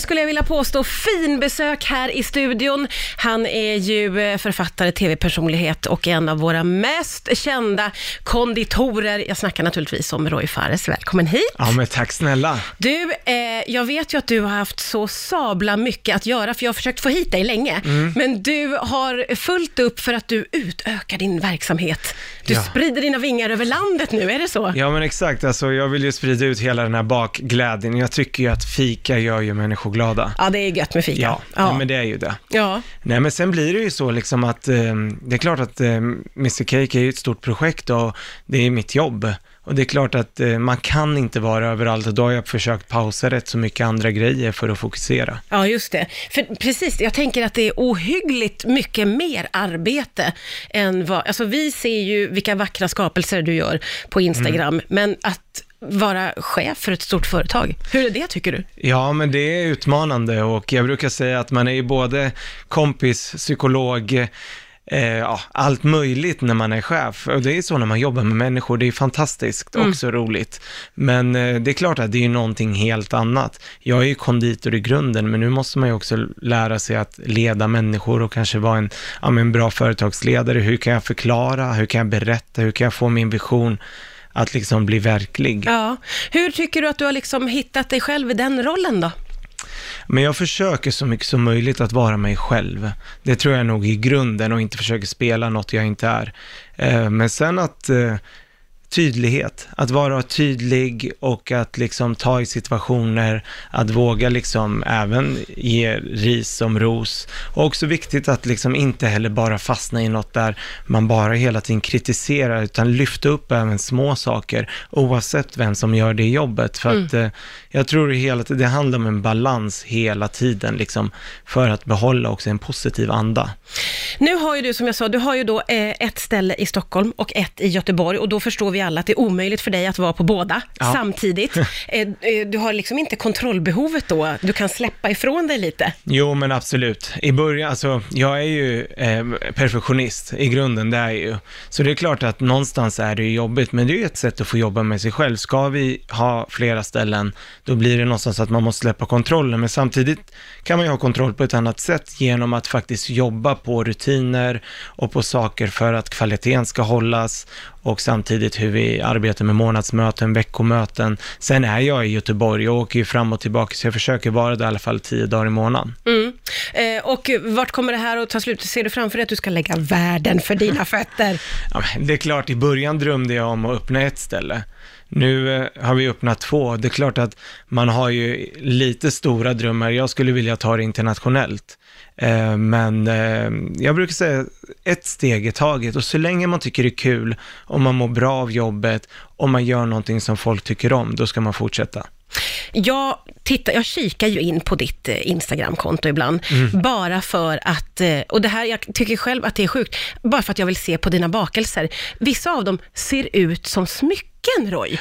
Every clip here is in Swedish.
Skulle jag vilja påstå, fin besök här i studion. Han är ju eh, författare, tv-personlighet och en av våra mest kända konditorer. Jag snackar naturligtvis om Roy Fares. Välkommen hit. Ja, men tack snälla. Du, eh, jag vet ju att du har haft så sabla mycket att göra, för jag har försökt få hit dig länge. Mm. Men du har fullt upp för att du utökar din verksamhet. Du Ja. sprider dina vingar över landet nu, är det så? Ja, men exakt. Alltså, jag vill ju sprida ut hela den här bakglädjen. Jag tycker ju att fika gör ju människor glada. Ja, det är gött med fika. Ja, ja. men det är ju det. ja. Nej, men sen blir det ju så liksom att eh, det är klart att eh, Mr Cake är ju ett stort projekt och det är mitt jobb. Och det är klart att eh, man kan inte vara överallt och då har jag försökt pausa rätt så mycket andra grejer för att fokusera. Ja, just det. För precis, jag tänker att det är ohyggligt mycket mer arbete än vad... Alltså vi ser ju vilka vackra skapelser du gör på Instagram, Mm. men att vara chef för ett stort företag, hur är det tycker du? Ja, men det är utmanande och jag brukar säga att man är ju både kompis, psykolog, eh, ja, allt möjligt när man är chef. Och det är så när man jobbar med människor, det är fantastiskt, också roligt. Men eh, det är klart att det är någonting helt annat. Jag är ju konditor i grunden, men nu måste man ju också lära sig att leda människor och kanske vara en, ja, en bra företagsledare. Hur kan jag förklara? Hur kan jag berätta? Hur kan jag få min vision att liksom bli verklig? Ja. Hur tycker du att du har liksom hittat dig själv i den rollen då? Men jag försöker så mycket som möjligt att vara mig själv. Det tror jag nog i grunden och inte försöker spela något jag inte är. Eh, Men sen att eh, tydlighet, att vara tydlig och att liksom ta i situationer, att våga liksom även ge ris som ros. Och också viktigt att liksom inte heller bara fastna i något där man bara hela tiden kritiserar, utan lyfta upp även små saker, oavsett vem som gör det jobbet. För att eh, jag tror hela, det handlar om en balans hela tiden, liksom, för att behålla också en positiv anda. Nu har ju du, som jag sa, du har ju då eh, ett ställe i Stockholm och ett i Göteborg och då förstår vi alla att det är omöjligt för dig att vara på båda Ja. samtidigt. eh, eh, du har liksom inte kontrollbehovet då, du kan släppa ifrån dig lite. Jo, men absolut. I början, alltså, jag är ju eh, perfektionist i grunden, det är jag ju. Så det är klart att någonstans är det ju jobbigt, men det är ju ett sätt att få jobba med sig själv. Ska vi ha flera ställen, då blir det någonstans att man måste släppa kontrollen, men samtidigt kan man ju ha kontroll på ett annat sätt genom att faktiskt jobba på rutiner och på saker för att kvaliteten ska hållas och samtidigt hur vi arbetar med månadsmöten, veckomöten. Sen är jag i Göteborg, jag åker ju fram och tillbaka, så jag försöker vara där i alla fall tio dagar i månaden. Mm. Eh, och vart kommer det här att ta slut? Ser du framför dig att du ska lägga världen för dina fötter? Ja, det är klart, i början drömde jag om att öppna ett ställe. Nu eh, har vi öppnat två. Det är klart att man har ju lite stora drömmar. Jag skulle vilja ta det internationellt. Eh, men eh, jag brukar säga ett steg i taget och så länge man tycker det är kul, om man mår bra av jobbet, om man gör någonting som folk tycker om, då ska man fortsätta. Jag, tittar, jag kikar ju in på ditt eh, Instagramkonto ibland, bara för att, eh, och det här, jag tycker själv att det är sjukt, bara för att jag vill se på dina bakelser. Vissa av dem ser ut som smycken, Roy.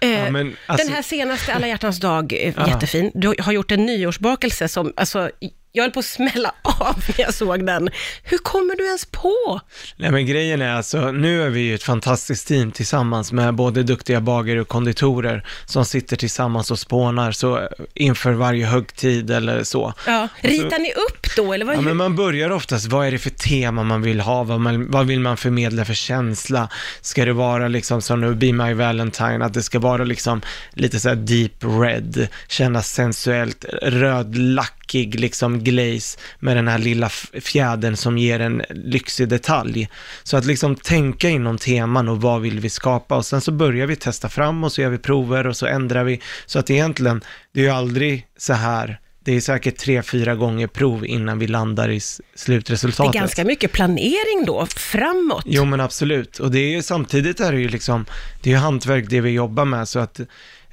Eh, Ja, men alltså- Den här senaste alla hjärtans dag, eh, jättefin. Du har gjort en nyårsbakelse som, alltså, jag höll på att smälla av när jag såg den. Hur kommer du ens på? Nej men grejen är alltså, nu är vi ju ett fantastiskt team tillsammans med både duktiga bagare och konditorer som sitter tillsammans och spånar så eh, inför varje högtid eller så. Ja. Ritar ni upp då, eller vad? Ja, men man börjar oftast, vad är det för tema man vill ha? Vad, man, vad vill man förmedla för känsla? Ska det vara liksom som nu, Be My Valentine, att det ska vara liksom lite så här deep red, kännas sensuellt, rödlackig liksom glaze med den här lilla f- fjädern som ger en lyxig detalj. Så att liksom tänka inom teman och vad vill vi skapa och sen så börjar vi testa fram och så gör vi prover och så ändrar vi. Så att egentligen, det är ju aldrig så här det är säkert tre, fyra gånger prov innan vi landar i s- det är slutresultatet. ganska mycket planering då, framåt. Jo men absolut, och det är ju samtidigt är det ju liksom, det är ju hantverk det vi jobbar med så att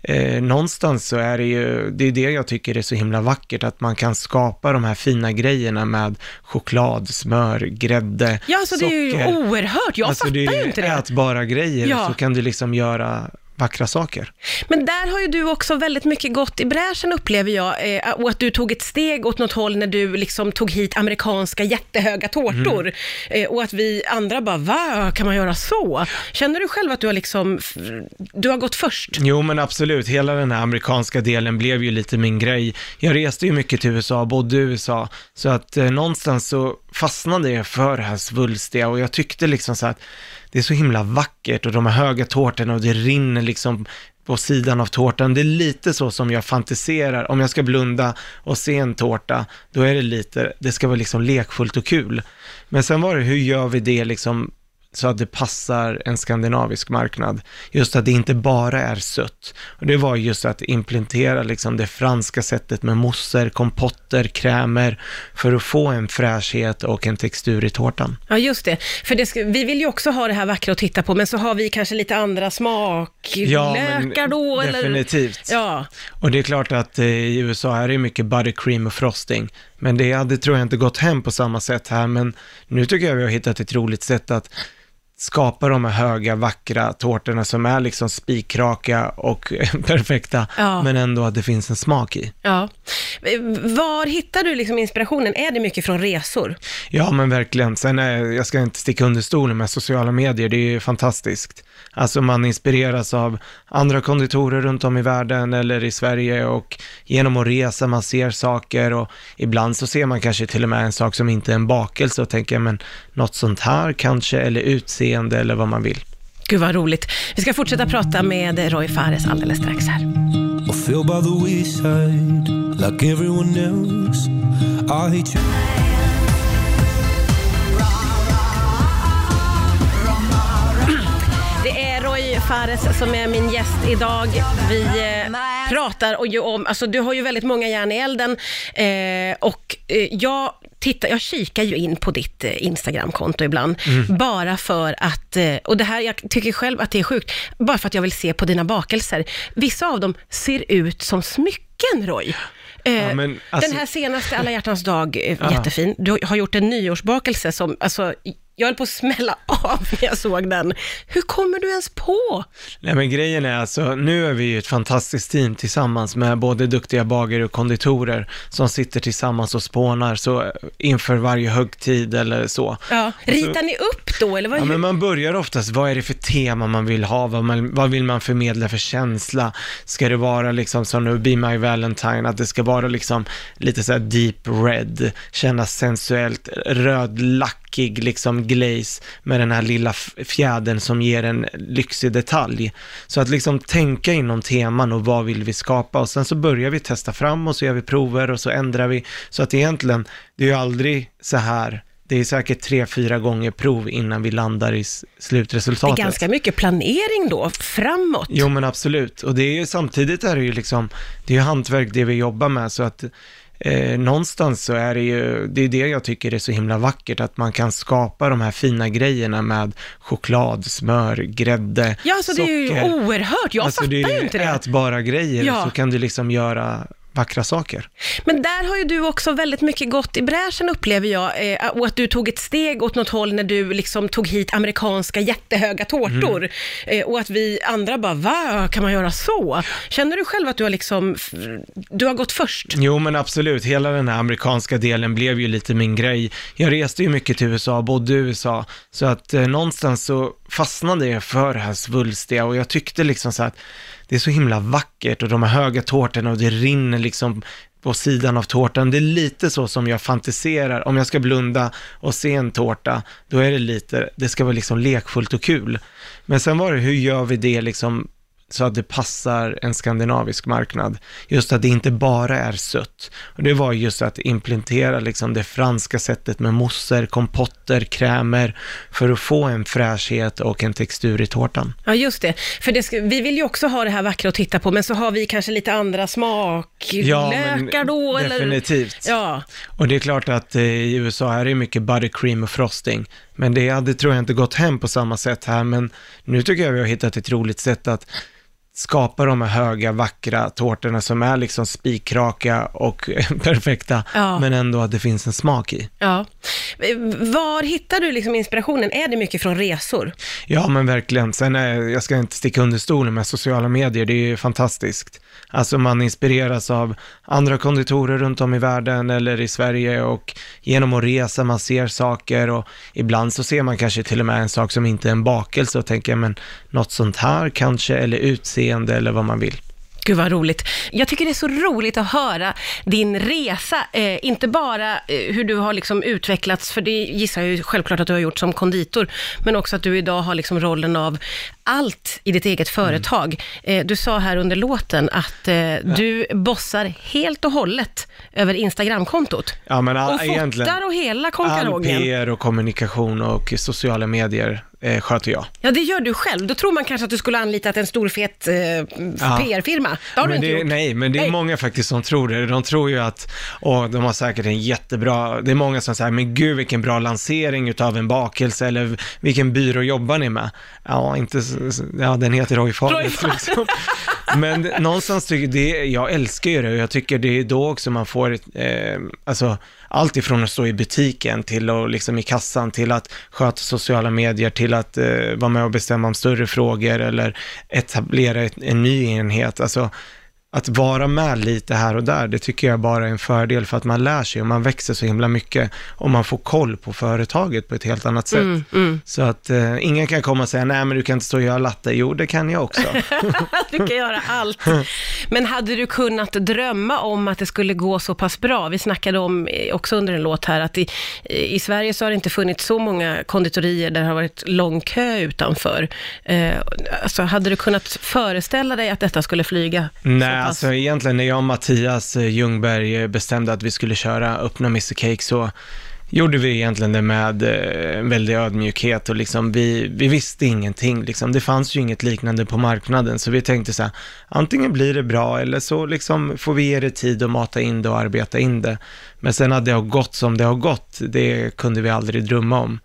eh, någonstans så är det ju, det är det jag tycker är så himla vackert, att man kan skapa de här fina grejerna med choklad, smör, grädde, Ja, så det är ju oerhört. Jag alltså fattar det är ju inte det. ätbara grejer, Ja. så kan du liksom göra vackra saker. Men där har ju du också väldigt mycket gått i bräschen upplever jag, eh, och att du tog ett steg åt något håll när du liksom tog hit amerikanska jättehöga tårtor. Mm. Eh, och att vi andra bara, va, kan man göra så? Känner du själv att du har liksom, du har gått först? Jo men absolut, hela den här amerikanska delen blev ju lite min grej. Jag reste ju mycket till USA, bodde i USA, så att eh, någonstans så fastnade jag för det här svulstiga och jag tyckte liksom så att det är så himla vackert och de har höga tårtorna och det rinner liksom på sidan av tårtan. Det är lite så som jag fantiserar. Om jag ska blunda och se en tårta, då är det lite, det ska vara liksom lekfullt och kul. Men sen var det, hur gör vi det liksom så att det passar en skandinavisk marknad. Just att det inte bara är sött. Och det var just att implementera liksom det franska sättet med mousser, kompotter, krämer för att få en fräschhet och en textur i tårtan. Ja, just det. För det ska, vi vill ju också ha det här vackra att titta på, men så har vi kanske lite andra smaklökar då. Eller? definitivt. Ja, Och det är klart att eh, i USA är det mycket buttercream och frosting. Men det hade, tror jag, inte gått hem på samma sätt här. Men nu tycker jag vi har hittat ett roligt sätt att skapa de här höga, vackra tårtorna som är liksom spikraka och perfekta, Ja. men ändå att det finns en smak i. ja. Var hittar du liksom inspirationen? Är det mycket från resor? Ja, men verkligen. Sen är, jag ska inte sticka under stolen med sociala medier, det är ju fantastiskt. Alltså man inspireras av andra konditorer runt om i världen eller i Sverige och genom att resa man ser saker och ibland så ser man kanske till och med en sak som inte är en bakelse och tänker, men något sånt här kanske, eller utseende eller vad man vill. Gud vad roligt. Vi ska fortsätta prata med Roy Fares alldeles strax här. I feel by the wayside like everyone else. I hate you. Fares som är min gäst idag. Vi eh, pratar och ju om, alltså du har ju väldigt många järn i elden eh, och eh, jag tittar, jag kikar ju in på ditt eh, Instagramkonto ibland, bara för att, eh, och det här, jag tycker själv att det är sjukt, bara för att jag vill se på dina bakelser. Vissa av dem ser ut som smycken, Roy. Ja, men alltså- Den här senaste alla hjärtans dag, Ja. jättefin. Du har gjort en nyårsbakelse som, alltså, jag höll på att smälla av när jag såg den. Hur kommer du ens på? Nej men grejen är alltså, nu är vi ju ett fantastiskt team tillsammans med både duktiga bagare och konditorer som sitter tillsammans och spånar så eh, inför varje högtid eller så. Ja. Ritar ni upp då, eller vad? Ja, men man börjar oftast, vad är det för tema man vill ha? Vad, man, vad vill man förmedla för känsla? Ska det vara liksom som nu, Be My Valentine, att det ska vara liksom lite så här deep red, kännas sensuellt, rödlackig liksom glaze med den här lilla fjädern som ger en lyxig detalj. Så att liksom tänka inom teman och vad vill vi skapa och sen så börjar vi testa fram och så gör vi prover och så ändrar vi. Så att egentligen, det är ju aldrig så här det är säkert tre, fyra gånger prov innan vi landar i s- det är slutresultatet. ganska mycket planering då, framåt. Jo men absolut, och det är ju samtidigt är det ju liksom, det är ju hantverk det vi jobbar med så att eh, någonstans så är det ju, det är det jag tycker är så himla vackert, att man kan skapa de här fina grejerna med choklad, smör, grädde, Ja, alltså det är ju oerhört. Jag alltså, fattar det är ju inte det. ätbara grejer, Ja. så kan du liksom göra vackra saker. Men där har ju du också väldigt mycket gått i bräschen upplever jag, eh, och att du tog ett steg åt något håll när du liksom tog hit amerikanska jättehöga tårtor. Mm. Eh, och att vi andra bara, va, kan man göra så? Känner du själv att du har liksom, du har gått först? Jo men absolut, hela den här amerikanska delen blev ju lite min grej. Jag reste ju mycket till USA, bodde i USA, så att eh, någonstans så fastnade jag för det här svulstiga och jag tyckte liksom så att det är så himla vackert och de här höga tårtorna och det rinner liksom på sidan av tårtan. Det är lite så som jag fantiserar. Om jag ska blunda och se en tårta, då är det lite, det ska vara liksom lekfullt och kul. Men sen var det, hur gör vi det liksom så att det passar en skandinavisk marknad. Just att det inte bara är sött. Och det var just att implementera liksom det franska sättet med mousser, kompotter, krämer för att få en fräschhet och en textur i tårtan. Ja, just det. För det ska, vi vill ju också ha det här vackra att titta på, men så har vi kanske lite andra smaklökar då. Eller? definitivt. Ja, Och det är klart att eh, i USA är det mycket buttercream och frosting. Men det hade, tror jag, inte gått hem på samma sätt här. Men nu tycker jag vi har hittat ett roligt sätt att skapa de här höga, vackra tårtorna som är liksom spikraka och perfekta, Ja. men ändå att det finns en smak i. Ja. Var hittar du liksom inspirationen? Är det mycket från resor? Ja, men verkligen. Sen är, jag ska inte sticka under stolen med sociala medier, det är ju fantastiskt. Alltså man inspireras av andra konditorer runt om i världen eller i Sverige och genom att resa man ser saker och ibland så ser man kanske till och med en sak som inte är en bakelse och tänker men något sånt här kanske eller utseende eller vad man vill. Gud vad roligt. Jag tycker det är så roligt att höra din resa, eh, inte bara eh, hur du har liksom utvecklats, för det gissar jag ju självklart att du har gjort som konditor, men också att du idag har liksom rollen av allt i ditt eget företag. Eh, du sa här under låten att eh, du bossar helt och hållet över Instagramkontot. Ja, men all, Och fotar och hela all konkarongen. PR och kommunikation och sociala medier eh, sköter jag. Ja, det gör du själv. Då tror man kanske att du skulle anlitat en stor fet eh, Ja. PR-firma. Det har men du inte det, gjort. Nej, men det är Nej. många faktiskt som tror det. De tror ju att, åh, de har säkert en jättebra, det är många som säger, men gud vilken bra lansering utav en bakelse, eller vilken byrå jobbar ni med? Ja, inte, s- ja den heter Roy Fares. liksom. Men någonstans tycker det, jag älskar ju det och jag tycker det är då också man får, eh, alltså, allt ifrån att stå i butiken till att liksom i kassan, till att sköta sociala medier, till att eh, vara med och bestämma om större frågor eller etablera ett, en ny enhet. Alltså, att vara med lite här och där, det tycker jag bara är en fördel för att man lär sig och man växer så himla mycket och man får koll på företaget på ett helt annat sätt. Mm, mm. Så att eh, ingen kan komma och säga, nej men du kan inte stå och göra latte. Jo, det kan jag också. Du kan göra allt. Men hade du kunnat drömma om att det skulle gå så pass bra? Vi snackade om, eh, också under en låt här, att i, i Sverige så har det inte funnits så många konditorier där det har varit lång kö utanför. Eh, alltså, hade du kunnat föreställa dig att detta skulle flyga Nej, pass? alltså egentligen när jag och Mattias eh, Ljungberg eh, bestämde att vi skulle köra öppna Mr Cake så gjorde vi egentligen det med eh, en väldig ödmjukhet och liksom vi, vi visste ingenting liksom. Det fanns ju inget liknande på marknaden så vi tänkte så här, antingen blir det bra eller så liksom får vi ge det tid att mata in det och arbeta in det. Men sen att det har gått som det har gått, det kunde vi aldrig drömma om.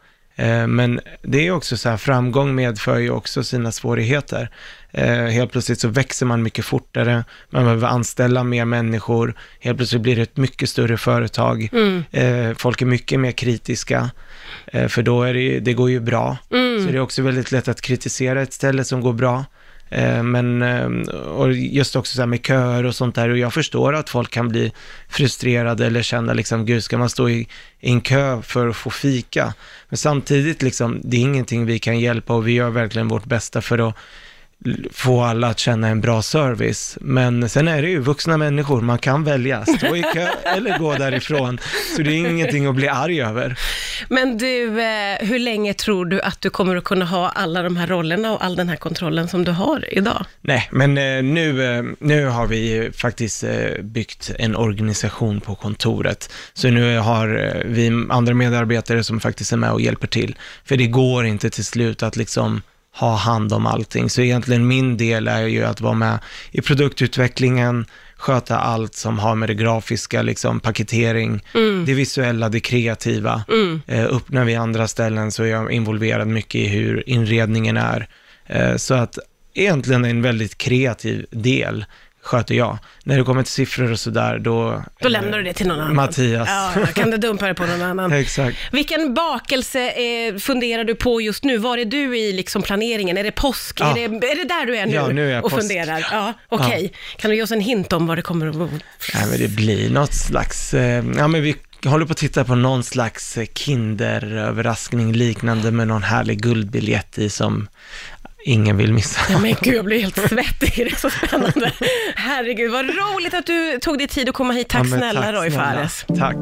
Men det är också så här, framgång medför ju också sina svårigheter. Eh, helt plötsligt så växer man mycket fortare, man behöver anställa mer människor, helt plötsligt blir det ett mycket större företag. Mm. Eh, folk är mycket mer kritiska, eh, för då är det, det går ju bra. Mm. Så det är också väldigt lätt att kritisera ett ställe som går bra. Men, och just också så här med köer och sånt där, och jag förstår att folk kan bli frustrerade eller känna liksom, gud, ska man stå i, i en kö för att få fika? Men samtidigt, liksom, det är ingenting vi kan hjälpa och vi gör verkligen vårt bästa för att få alla att känna en bra service. Men sen är det ju vuxna människor, man kan välja, stå i kö eller gå därifrån. Så det är ingenting att bli arg över. Men du, eh, hur länge tror du att du kommer att kunna ha alla de här rollerna och all den här kontrollen som du har idag? Nej, men eh, nu, eh, nu har vi faktiskt byggt en organisation på kontoret. Så nu har vi andra medarbetare som faktiskt är med och hjälper till. För det går inte till slut att liksom ha hand om allting. Så egentligen min del är ju att vara med i produktutvecklingen, sköta allt som har med det grafiska, liksom paketering, det visuella, det kreativa. Eh, öppnar vi andra ställen så är jag involverad mycket i hur inredningen är. Eh, så att egentligen en väldigt kreativ del sköter jag. När det kommer till siffror och sådär, då... Då lämnar du det till någon annan. Mattias. Ja, jag kan du dumpa det på någon annan. Exakt. Vilken bakelse eh, funderar du på just nu? Var är du i liksom planeringen? Är det påsk? Ja. Är, det, är det där du är nu, Ja, nu är jag och påsk. funderar? Ja, Okej. Kan du ge oss en hint om vad det kommer att vara? Nej, men det blir något slags... Eh, ja, men vi håller på att titta på någon slags eh, Kinder-överraskning liknande med någon härlig guldbiljett i som ingen vill missa. Ja, men gud, jag blir helt svettig. Det är så spännande. Herregud, vad roligt att du tog dig tid att komma hit. Tack Ja, snälla tack Roy. Fares. Tack.